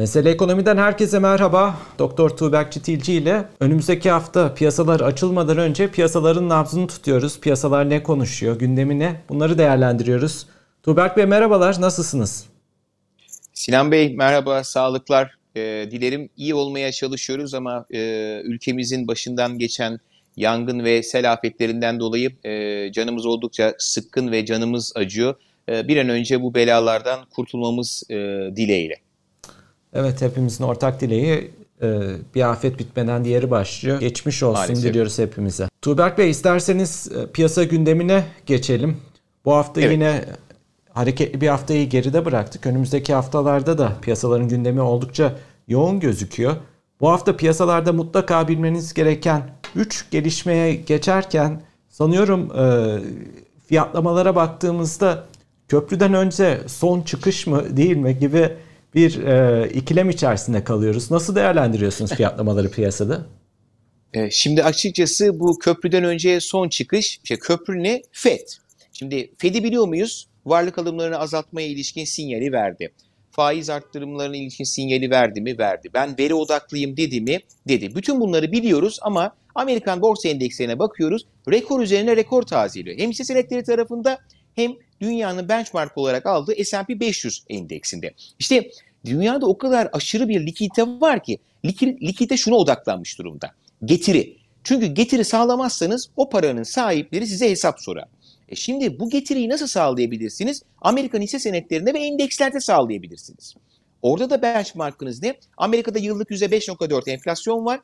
Mesele Ekonomi'den herkese merhaba. Doktor Tuğberk Çitilci ile önümüzdeki hafta piyasalar açılmadan önce piyasaların nabzını tutuyoruz. Piyasalar ne konuşuyor, gündemi ne? Bunları değerlendiriyoruz. Tuğberk Bey merhabalar, nasılsınız? Sinan Bey merhaba, sağlıklar. E, dilerim iyi olmaya çalışıyoruz ama e, ülkemizin başından geçen yangın ve sel afetlerinden dolayı e, canımız oldukça sıkkın ve canımız acıyor. E, bir an önce bu belalardan kurtulmamız e, dileğiyle. Evet hepimizin ortak dileği e, bir afet bitmeden diğeri başlıyor. Geçmiş olsun Maalesef. diliyoruz hepimize. Tuğberk Bey isterseniz e, piyasa gündemine geçelim. Bu hafta evet. yine hareketli bir haftayı geride bıraktık. Önümüzdeki haftalarda da piyasaların gündemi oldukça yoğun gözüküyor. Bu hafta piyasalarda mutlaka bilmeniz gereken 3 gelişmeye geçerken sanıyorum e, fiyatlamalara baktığımızda köprüden önce son çıkış mı değil mi gibi bir e, ikilem içerisinde kalıyoruz. Nasıl değerlendiriyorsunuz fiyatlamaları piyasada? E, şimdi açıkçası bu köprüden önce son çıkış, işte köprü ne? FED. Şimdi FED'i biliyor muyuz? Varlık alımlarını azaltmaya ilişkin sinyali verdi. Faiz arttırımlarına ilişkin sinyali verdi mi? Verdi. Ben veri odaklıyım dedi mi? Dedi. Bütün bunları biliyoruz ama Amerikan borsa endekslerine bakıyoruz. Rekor üzerine rekor tazeliyor. Hem hisse senetleri tarafında hem dünyanın benchmark olarak aldığı S&P 500 endeksinde. İşte dünyada o kadar aşırı bir likidite var ki likidite şuna odaklanmış durumda. Getiri. Çünkü getiri sağlamazsanız o paranın sahipleri size hesap sorar. E şimdi bu getiriyi nasıl sağlayabilirsiniz? Amerikan hisse senetlerinde ve endekslerde sağlayabilirsiniz. Orada da benchmarkınız ne? Amerika'da yıllık %5.4 enflasyon var.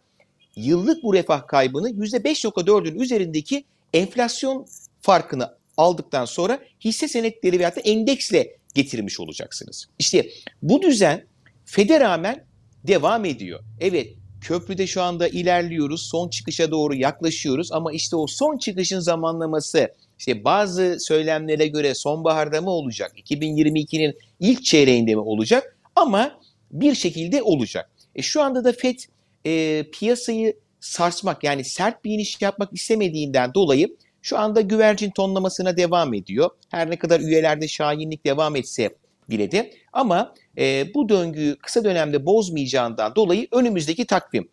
Yıllık bu refah kaybını %5.4'ün üzerindeki enflasyon farkını aldıktan sonra hisse senetleri veyahut da endeksle getirmiş olacaksınız. İşte bu düzen FED'e rağmen devam ediyor. Evet köprüde şu anda ilerliyoruz. Son çıkışa doğru yaklaşıyoruz ama işte o son çıkışın zamanlaması işte bazı söylemlere göre sonbaharda mı olacak? 2022'nin ilk çeyreğinde mi olacak? Ama bir şekilde olacak. E şu anda da FED e, piyasayı sarsmak yani sert bir iniş yapmak istemediğinden dolayı şu anda güvercin tonlamasına devam ediyor. Her ne kadar üyelerde şahinlik devam etse bile de ama e, bu döngüyü kısa dönemde bozmayacağından dolayı önümüzdeki takvim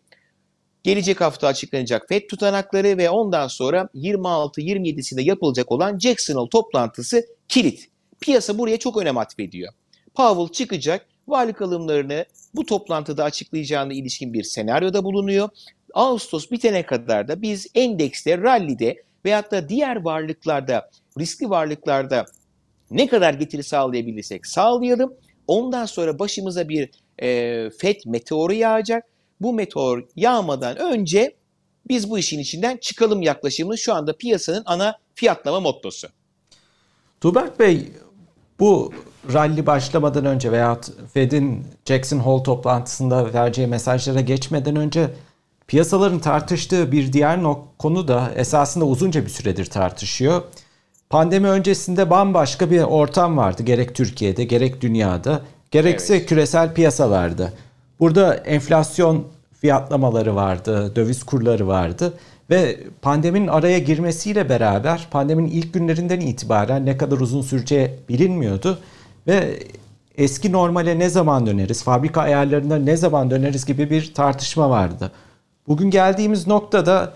gelecek hafta açıklanacak FED tutanakları ve ondan sonra 26-27'sinde yapılacak olan Jackson Hole toplantısı kilit. Piyasa buraya çok önem atfediyor. Powell çıkacak, varlık alımlarını bu toplantıda açıklayacağına ilişkin bir senaryoda bulunuyor. Ağustos bitene kadar da biz endekste, rallide veyahut da diğer varlıklarda, riskli varlıklarda ne kadar getiri sağlayabilirsek sağlayalım. Ondan sonra başımıza bir e, FED meteoru yağacak. Bu meteor yağmadan önce biz bu işin içinden çıkalım yaklaşımını şu anda piyasanın ana fiyatlama mottosu. Tuğberk Bey bu rally başlamadan önce veya Fed'in Jackson Hole toplantısında vereceği mesajlara geçmeden önce Piyasaların tartıştığı bir diğer konu da esasında uzunca bir süredir tartışıyor. Pandemi öncesinde bambaşka bir ortam vardı gerek Türkiye'de gerek dünyada gerekse evet. küresel piyasalarda. Burada enflasyon fiyatlamaları vardı, döviz kurları vardı ve pandeminin araya girmesiyle beraber pandeminin ilk günlerinden itibaren ne kadar uzun süreceği bilinmiyordu ve eski normale ne zaman döneriz, fabrika ayarlarına ne zaman döneriz gibi bir tartışma vardı. Bugün geldiğimiz noktada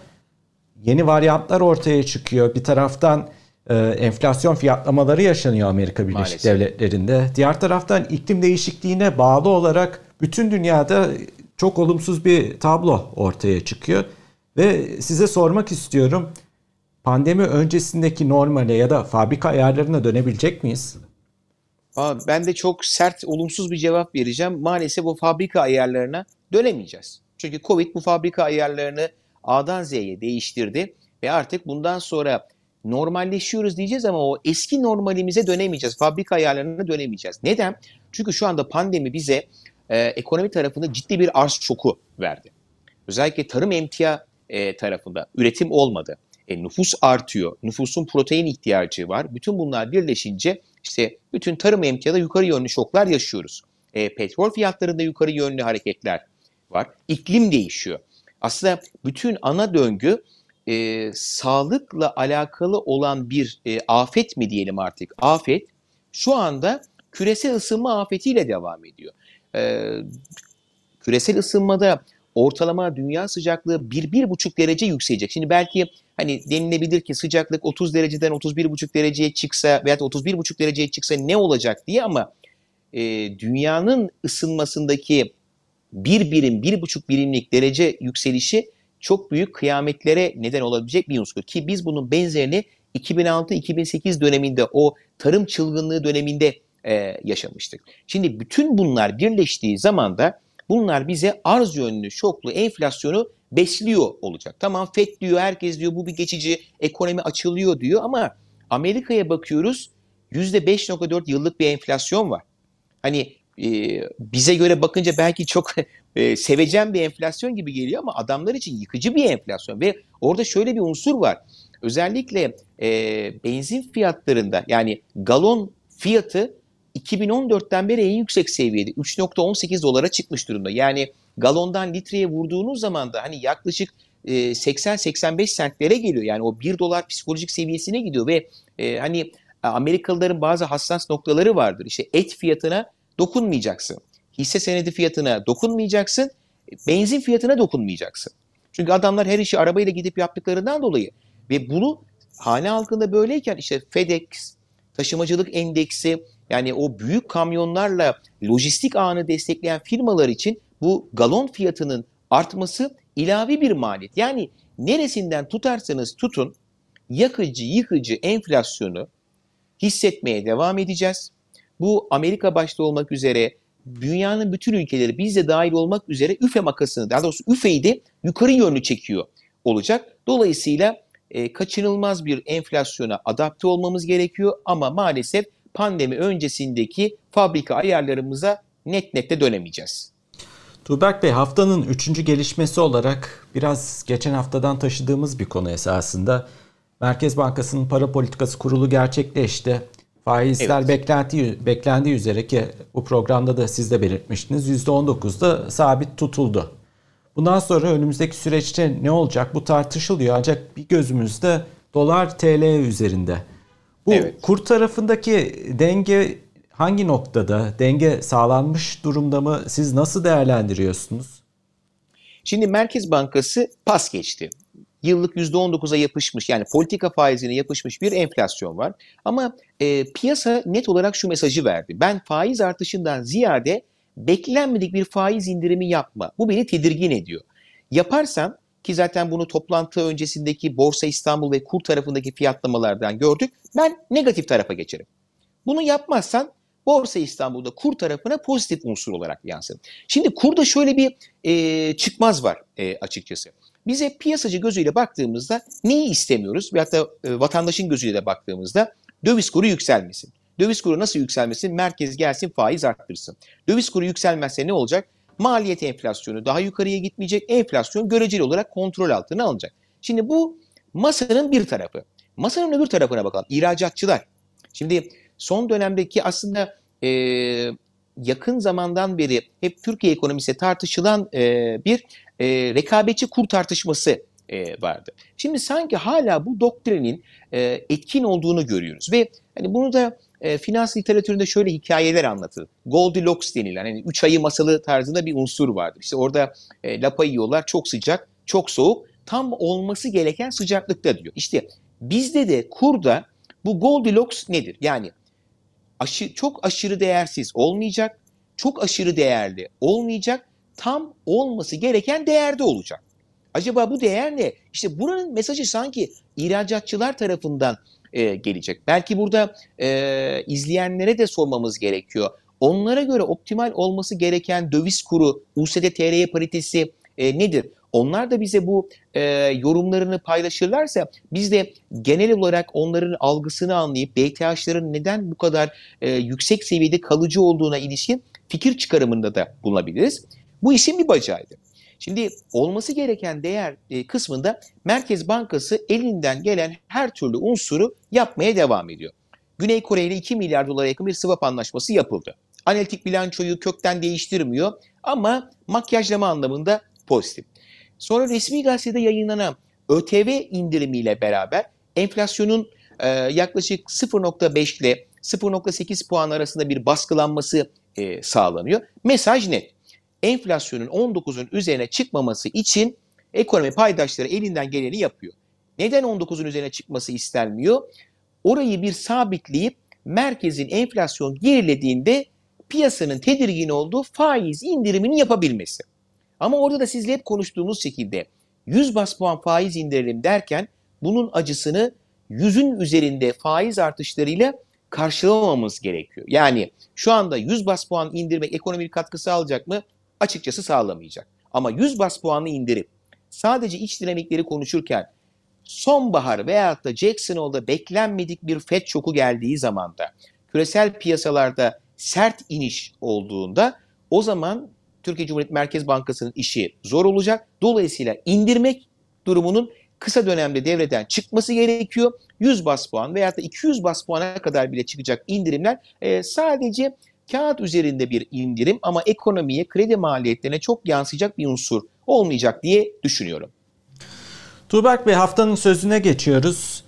yeni varyantlar ortaya çıkıyor. Bir taraftan e, enflasyon fiyatlamaları yaşanıyor Amerika Birleşik Maalesef. Devletleri'nde. Diğer taraftan iklim değişikliğine bağlı olarak bütün dünyada çok olumsuz bir tablo ortaya çıkıyor. Ve size sormak istiyorum. Pandemi öncesindeki normale ya da fabrika ayarlarına dönebilecek miyiz? Ben de çok sert, olumsuz bir cevap vereceğim. Maalesef o fabrika ayarlarına dönemeyeceğiz. Çünkü Covid bu fabrika ayarlarını A'dan Z'ye değiştirdi ve artık bundan sonra normalleşiyoruz diyeceğiz ama o eski normalimize dönemeyeceğiz. Fabrika ayarlarına dönemeyeceğiz. Neden? Çünkü şu anda pandemi bize e, ekonomi tarafında ciddi bir arz şoku verdi. Özellikle tarım emtia e, tarafında üretim olmadı. E, nüfus artıyor. Nüfusun protein ihtiyacı var. Bütün bunlar birleşince işte bütün tarım emtiada yukarı yönlü şoklar yaşıyoruz. E, petrol fiyatlarında yukarı yönlü hareketler var. İklim değişiyor. Aslında bütün ana döngü e, sağlıkla alakalı olan bir e, afet mi diyelim artık? Afet şu anda küresel ısınma afetiyle devam ediyor. e, küresel ısınmada ortalama dünya sıcaklığı 1-1,5 derece yükselecek. Şimdi belki hani denilebilir ki sıcaklık 30 dereceden 31,5 dereceye çıksa veya 31,5 dereceye çıksa ne olacak diye ama e, dünyanın ısınmasındaki bir birim, bir buçuk birimlik derece yükselişi çok büyük kıyametlere neden olabilecek bir unsur. Ki biz bunun benzerini 2006-2008 döneminde o tarım çılgınlığı döneminde e, yaşamıştık. Şimdi bütün bunlar birleştiği zaman da bunlar bize arz yönlü şoklu enflasyonu besliyor olacak. Tamam FED diyor, herkes diyor bu bir geçici, ekonomi açılıyor diyor ama Amerika'ya bakıyoruz %5.4 yıllık bir enflasyon var. Hani bize göre bakınca belki çok e, sevecen bir enflasyon gibi geliyor ama adamlar için yıkıcı bir enflasyon ve orada şöyle bir unsur var. Özellikle e, benzin fiyatlarında yani galon fiyatı 2014'ten beri en yüksek seviyede 3.18 dolara çıkmış durumda. Yani galondan litreye vurduğunuz zaman da hani yaklaşık 80-85 sentlere geliyor. Yani o 1 dolar psikolojik seviyesine gidiyor ve hani Amerikalıların bazı hassas noktaları vardır. İşte et fiyatına dokunmayacaksın. Hisse senedi fiyatına dokunmayacaksın. Benzin fiyatına dokunmayacaksın. Çünkü adamlar her işi arabayla gidip yaptıklarından dolayı ve bunu hane halkında böyleyken işte FedEx, taşımacılık endeksi yani o büyük kamyonlarla lojistik ağını destekleyen firmalar için bu galon fiyatının artması ilave bir maliyet. Yani neresinden tutarsanız tutun yakıcı, yıkıcı enflasyonu hissetmeye devam edeceğiz. Bu Amerika başta olmak üzere dünyanın bütün ülkeleri biz de dahil olmak üzere üfe makasını daha doğrusu üfeyi de yukarı yönlü çekiyor olacak. Dolayısıyla e, kaçınılmaz bir enflasyona adapte olmamız gerekiyor ama maalesef pandemi öncesindeki fabrika ayarlarımıza net nette dönemeyeceğiz. Tuğberk Bey haftanın üçüncü gelişmesi olarak biraz geçen haftadan taşıdığımız bir konu esasında. Merkez Bankası'nın para politikası kurulu gerçekleşti. Faizler evet. beklenti, beklendiği üzere ki bu programda da siz de belirtmiştiniz %19'da sabit tutuldu. Bundan sonra önümüzdeki süreçte ne olacak bu tartışılıyor ancak bir gözümüzde dolar TL üzerinde. Bu evet. kur tarafındaki denge hangi noktada? Denge sağlanmış durumda mı? Siz nasıl değerlendiriyorsunuz? Şimdi Merkez Bankası pas geçti yıllık %19'a yapışmış yani politika faizine yapışmış bir enflasyon var. Ama e, piyasa net olarak şu mesajı verdi. Ben faiz artışından ziyade beklenmedik bir faiz indirimi yapma. Bu beni tedirgin ediyor. Yaparsan ki zaten bunu toplantı öncesindeki Borsa İstanbul ve kur tarafındaki fiyatlamalardan gördük. Ben negatif tarafa geçerim. Bunu yapmazsan Borsa İstanbul'da kur tarafına pozitif unsur olarak yansır. Şimdi kurda şöyle bir e, çıkmaz var e, açıkçası. Bize piyasacı gözüyle baktığımızda neyi istemiyoruz? Veyahut da e, vatandaşın gözüyle de baktığımızda döviz kuru yükselmesin. Döviz kuru nasıl yükselmesin? Merkez gelsin faiz arttırsın. Döviz kuru yükselmezse ne olacak? Maliyet enflasyonu daha yukarıya gitmeyecek. Enflasyon göreceli olarak kontrol altına alınacak. Şimdi bu masanın bir tarafı. Masanın öbür tarafına bakalım. İhracatçılar. Şimdi son dönemdeki aslında e, yakın zamandan beri hep Türkiye ekonomisi tartışılan e, bir e, rekabetçi kur tartışması e, vardı. Şimdi sanki hala bu doktrinin e, etkin olduğunu görüyoruz ve hani bunu da e, finans literatüründe şöyle hikayeler anlatılır. Goldilocks denilen hani üç ayı masalı tarzında bir unsur vardır. İşte orada e, lapa yiyorlar çok sıcak, çok soğuk, tam olması gereken sıcaklıkta diyor. İşte bizde de kurda bu Goldilocks nedir? Yani aşı, çok aşırı değersiz olmayacak, çok aşırı değerli olmayacak, tam olması gereken değerde olacak. Acaba bu değer ne? İşte buranın mesajı sanki ihracatçılar tarafından e, gelecek. Belki burada e, izleyenlere de sormamız gerekiyor. Onlara göre optimal olması gereken döviz kuru, USD-TRY paritesi e, nedir? Onlar da bize bu e, yorumlarını paylaşırlarsa biz de genel olarak onların algısını anlayıp BTH'ların neden bu kadar e, yüksek seviyede kalıcı olduğuna ilişkin fikir çıkarımında da bulunabiliriz. Bu işin bir bacağıydı. Şimdi olması gereken değer e, kısmında Merkez Bankası elinden gelen her türlü unsuru yapmaya devam ediyor. Güney Kore ile 2 milyar dolara yakın bir swap anlaşması yapıldı. Analitik bilançoyu kökten değiştirmiyor ama makyajlama anlamında pozitif. Sonra resmi gazetede yayınlanan ÖTV indirimiyle beraber enflasyonun e, yaklaşık 0.5 ile 0.8 puan arasında bir baskılanması e, sağlanıyor. Mesaj net. Enflasyonun 19'un üzerine çıkmaması için ekonomi paydaşları elinden geleni yapıyor. Neden 19'un üzerine çıkması istenmiyor? Orayı bir sabitleyip merkezin enflasyon gerilediğinde piyasanın tedirgin olduğu faiz indirimini yapabilmesi. Ama orada da sizle hep konuştuğumuz şekilde 100 bas puan faiz indirelim derken bunun acısını yüzün üzerinde faiz artışlarıyla karşılamamamız gerekiyor. Yani şu anda 100 bas puan indirmek ekonomik katkı sağlayacak mı? Açıkçası sağlamayacak. Ama 100 bas puanı indirip sadece iç dinamikleri konuşurken sonbahar veyahut da Jackson Hole'da beklenmedik bir FED şoku geldiği zamanda küresel piyasalarda sert iniş olduğunda o zaman Türkiye Cumhuriyet Merkez Bankası'nın işi zor olacak. Dolayısıyla indirmek durumunun kısa dönemde devreden çıkması gerekiyor. 100 bas puan veya da 200 bas puana kadar bile çıkacak indirimler e, sadece kağıt üzerinde bir indirim ama ekonomiye, kredi maliyetlerine çok yansıyacak bir unsur olmayacak diye düşünüyorum. Tuğberk Bey haftanın sözüne geçiyoruz.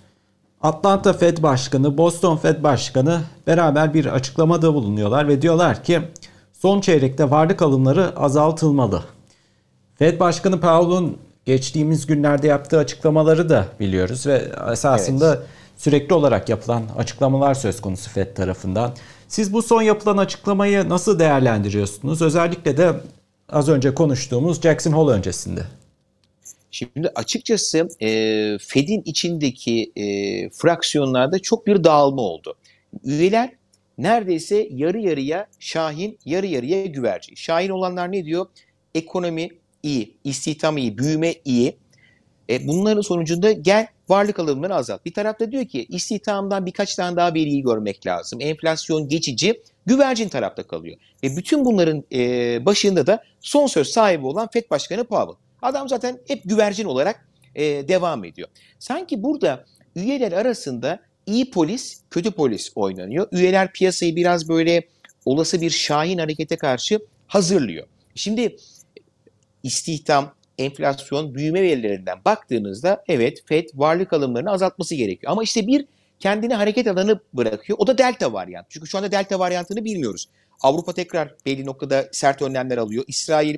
Atlanta Fed Başkanı, Boston Fed Başkanı beraber bir açıklamada bulunuyorlar ve diyorlar ki son çeyrekte varlık alımları azaltılmalı. Fed Başkanı Powell'un geçtiğimiz günlerde yaptığı açıklamaları da biliyoruz ve esasında evet. sürekli olarak yapılan açıklamalar söz konusu Fed tarafından. Siz bu son yapılan açıklamayı nasıl değerlendiriyorsunuz? Özellikle de az önce konuştuğumuz Jackson Hole öncesinde. Şimdi açıkçası e, Fed'in içindeki e, fraksiyonlarda çok bir dağılma oldu. Üyeler neredeyse yarı yarıya Şahin, yarı yarıya güvercin. Şahin olanlar ne diyor? Ekonomi iyi, istihdam iyi, büyüme iyi. E, bunların sonucunda gel varlık alımlarını azalt. Bir tarafta diyor ki istihdamdan birkaç tane daha veriyi görmek lazım. Enflasyon geçici, güvercin tarafta kalıyor. Ve bütün bunların e, başında da son söz sahibi olan FED Başkanı Powell. Adam zaten hep güvercin olarak e, devam ediyor. Sanki burada üyeler arasında iyi polis, kötü polis oynanıyor. Üyeler piyasayı biraz böyle olası bir şahin harekete karşı hazırlıyor. Şimdi istihdam, enflasyon, büyüme verilerinden baktığınızda evet FED varlık alımlarını azaltması gerekiyor. Ama işte bir kendine hareket alanı bırakıyor. O da delta varyantı. Çünkü şu anda delta varyantını bilmiyoruz. Avrupa tekrar belli noktada sert önlemler alıyor. İsrail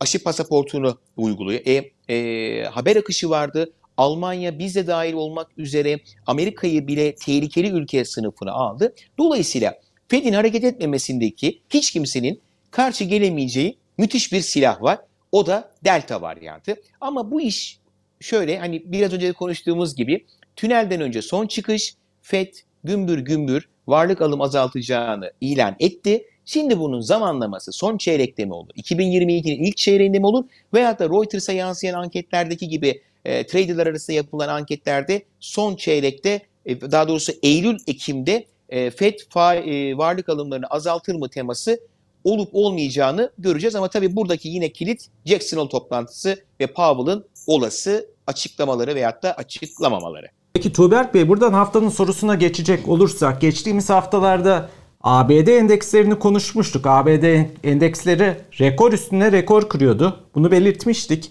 aşı pasaportunu uyguluyor. E, e, haber akışı vardı. Almanya biz de dahil olmak üzere Amerika'yı bile tehlikeli ülke sınıfına aldı. Dolayısıyla Fed'in hareket etmemesindeki hiç kimsenin karşı gelemeyeceği müthiş bir silah var. O da delta varyantı. Ama bu iş şöyle hani biraz önce de konuştuğumuz gibi tünelden önce son çıkış FED gümbür gümbür varlık alım azaltacağını ilan etti. Şimdi bunun zamanlaması son çeyrekte mi olur? 2022'nin ilk çeyreğinde mi olur? Veyahut da Reuters'a yansıyan anketlerdeki gibi e, traderlar arasında yapılan anketlerde son çeyrekte e, daha doğrusu Eylül-Ekim'de e, FED fa, e, varlık alımlarını azaltır mı teması olup olmayacağını göreceğiz. Ama tabii buradaki yine kilit Jackson Hole toplantısı ve Powell'ın olası açıklamaları veyahut da açıklamamaları. Peki Tuğberk Bey buradan haftanın sorusuna geçecek olursak geçtiğimiz haftalarda ABD endekslerini konuşmuştuk. ABD endeksleri rekor üstüne rekor kırıyordu. Bunu belirtmiştik.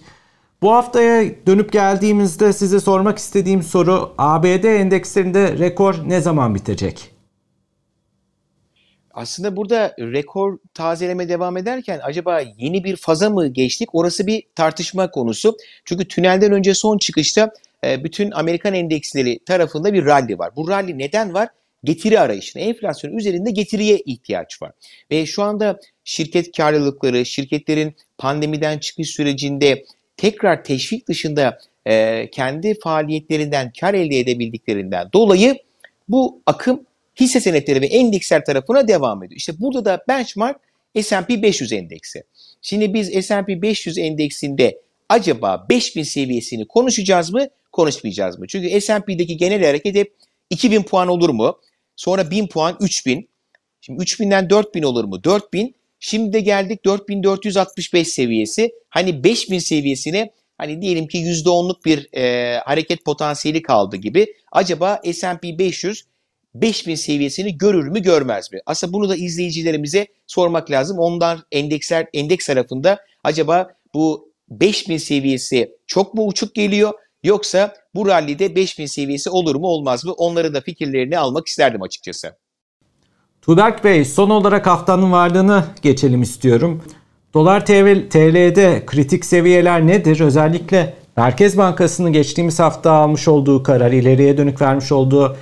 Bu haftaya dönüp geldiğimizde size sormak istediğim soru ABD endekslerinde rekor ne zaman bitecek? Aslında burada rekor tazeleme devam ederken acaba yeni bir faza mı geçtik? Orası bir tartışma konusu. Çünkü tünelden önce son çıkışta e, bütün Amerikan endeksleri tarafında bir rally var. Bu rally neden var? Getiri arayışına, enflasyon üzerinde getiriye ihtiyaç var. Ve şu anda şirket karlılıkları, şirketlerin pandemiden çıkış sürecinde tekrar teşvik dışında e, kendi faaliyetlerinden kar elde edebildiklerinden dolayı bu akım hisse senetleri ve endeksler tarafına devam ediyor. İşte burada da benchmark S&P 500 endeksi. Şimdi biz S&P 500 endeksinde acaba 5000 seviyesini konuşacağız mı, konuşmayacağız mı? Çünkü S&P'deki genel hareket hep 2000 puan olur mu? Sonra 1000 puan 3000. Şimdi 3000'den 4000 olur mu? 4000. Şimdi geldik 4465 seviyesi. Hani 5000 seviyesine hani diyelim ki %10'luk bir e, hareket potansiyeli kaldı gibi. Acaba S&P 500 5000 seviyesini görür mü görmez mi? Aslında bunu da izleyicilerimize sormak lazım. Onlar endeksler endeks tarafında acaba bu 5000 seviyesi çok mu uçuk geliyor yoksa bu rallide 5000 seviyesi olur mu olmaz mı? Onların da fikirlerini almak isterdim açıkçası. Tuğberk Bey son olarak haftanın varlığını geçelim istiyorum. Dolar TL'de kritik seviyeler nedir? Özellikle Merkez Bankası'nın geçtiğimiz hafta almış olduğu karar, ileriye dönük vermiş olduğu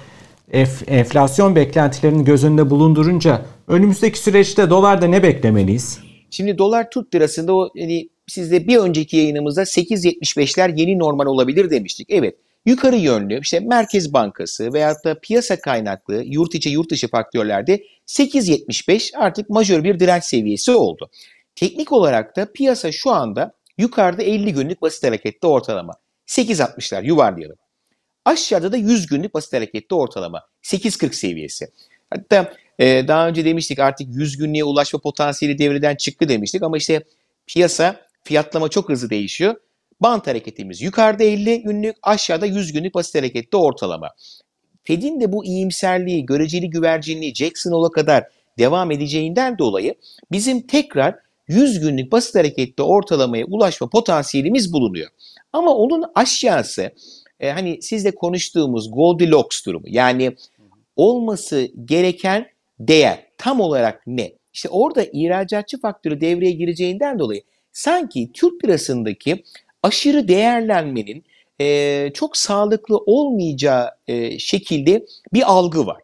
enflasyon beklentilerini göz önünde bulundurunca önümüzdeki süreçte dolarda ne beklemeliyiz? Şimdi dolar Türk lirasında o hani sizde bir önceki yayınımızda 8.75'ler yeni normal olabilir demiştik. Evet yukarı yönlü işte Merkez Bankası veyahut da piyasa kaynaklı yurt içi yurt dışı faktörlerde 8.75 artık majör bir direnç seviyesi oldu. Teknik olarak da piyasa şu anda yukarıda 50 günlük basit harekette ortalama. 8.60'lar yuvarlayalım. Aşağıda da 100 günlük basit harekette ortalama. 8.40 seviyesi. Hatta e, daha önce demiştik artık 100 günlüğe ulaşma potansiyeli devreden çıktı demiştik ama işte piyasa fiyatlama çok hızlı değişiyor. Bant hareketimiz yukarıda 50 günlük, aşağıda 100 günlük basit harekette ortalama. Fed'in de bu iyimserliği, göreceli güvercinliği Jackson Hole'a kadar devam edeceğinden dolayı bizim tekrar 100 günlük basit harekette ortalamaya ulaşma potansiyelimiz bulunuyor. Ama onun aşağısı e, hani sizle konuştuğumuz Goldilocks durumu yani olması gereken değer tam olarak ne? İşte orada ihracatçı faktörü devreye gireceğinden dolayı sanki Türk lirasındaki aşırı değerlenmenin e, çok sağlıklı olmayacağı e, şekilde bir algı var.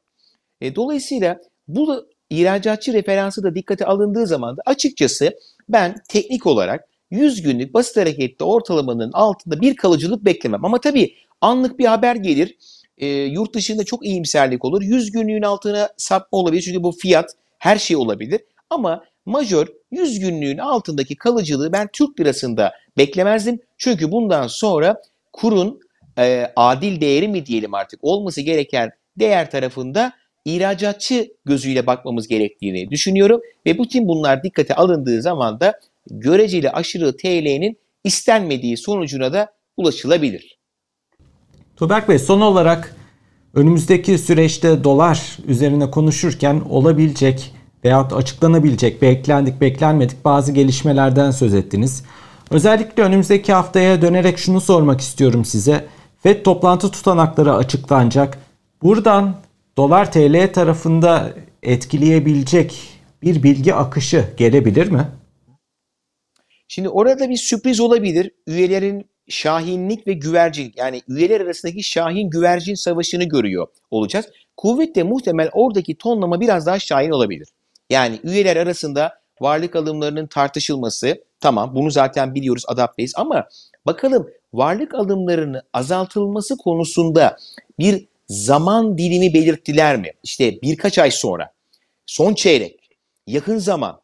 E, dolayısıyla bu ihracatçı referansı da dikkate alındığı zaman da açıkçası ben teknik olarak 100 günlük basit harekette ortalamanın altında bir kalıcılık beklemem. Ama tabii anlık bir haber gelir. E, yurt dışında çok iyimserlik olur. 100 günlüğün altına sapma olabilir. Çünkü bu fiyat her şey olabilir. Ama majör 100 günlüğün altındaki kalıcılığı ben Türk lirasında beklemezdim. Çünkü bundan sonra kurun e, adil değeri mi diyelim artık olması gereken değer tarafında ihracatçı gözüyle bakmamız gerektiğini düşünüyorum. Ve bütün bunlar dikkate alındığı zaman da göreceli aşırı TL'nin istenmediği sonucuna da ulaşılabilir. Tuğberk Bey son olarak önümüzdeki süreçte dolar üzerine konuşurken olabilecek veyahut açıklanabilecek, beklendik, beklenmedik bazı gelişmelerden söz ettiniz. Özellikle önümüzdeki haftaya dönerek şunu sormak istiyorum size. FED toplantı tutanakları açıklanacak. Buradan dolar TL tarafında etkileyebilecek bir bilgi akışı gelebilir mi? Şimdi orada bir sürpriz olabilir. Üyelerin şahinlik ve güvercin yani üyeler arasındaki şahin güvercin savaşını görüyor olacağız. Kuvvetle muhtemel oradaki tonlama biraz daha şahin olabilir. Yani üyeler arasında varlık alımlarının tartışılması tamam bunu zaten biliyoruz adapteyiz ama bakalım varlık alımlarını azaltılması konusunda bir zaman dilimi belirttiler mi? İşte birkaç ay sonra, son çeyrek, yakın zaman,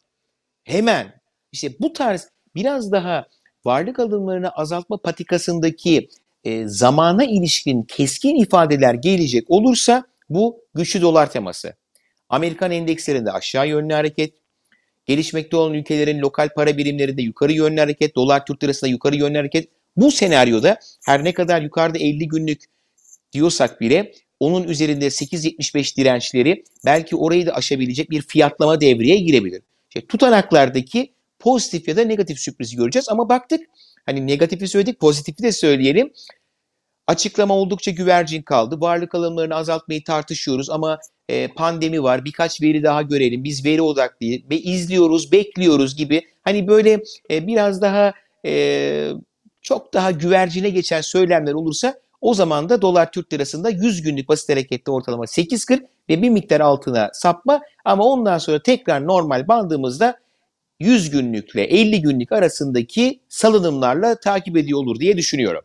hemen işte bu tarz biraz daha varlık alımlarını azaltma patikasındaki e, zamana ilişkin keskin ifadeler gelecek olursa bu güçlü dolar teması. Amerikan endekslerinde aşağı yönlü hareket, gelişmekte olan ülkelerin lokal para birimlerinde yukarı yönlü hareket, dolar Türk lirasında yukarı yönlü hareket. Bu senaryoda her ne kadar yukarıda 50 günlük diyorsak bile onun üzerinde 8.75 dirençleri belki orayı da aşabilecek bir fiyatlama devreye girebilir. İşte tutanaklardaki pozitif ya da negatif sürprizi göreceğiz ama baktık hani negatifi söyledik pozitifi de söyleyelim. Açıklama oldukça güvercin kaldı. Varlık alımlarını azaltmayı tartışıyoruz ama e, pandemi var. Birkaç veri daha görelim. Biz veri odaklıyız ve izliyoruz, bekliyoruz gibi. Hani böyle e, biraz daha e, çok daha güvercine geçen söylemler olursa o zaman da dolar Türk lirasında 100 günlük basit harekette ortalama 8.40 ve bir miktar altına sapma ama ondan sonra tekrar normal bandımızda 100 günlükle 50 günlük arasındaki salınımlarla takip ediyor olur diye düşünüyorum.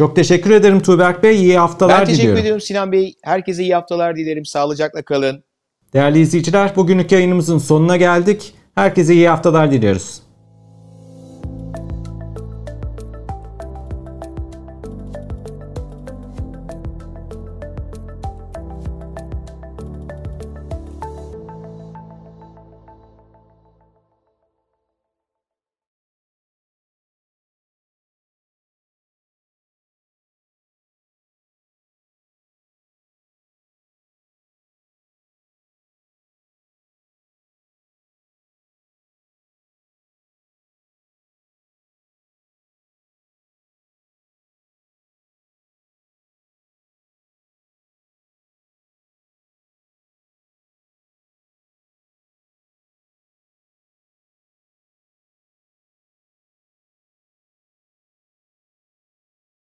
Çok teşekkür ederim Tuğberk Bey. İyi haftalar diliyorum. Ben teşekkür diliyorum. ediyorum Sinan Bey. Herkese iyi haftalar dilerim. Sağlıcakla kalın. Değerli izleyiciler bugünlük yayınımızın sonuna geldik. Herkese iyi haftalar diliyoruz.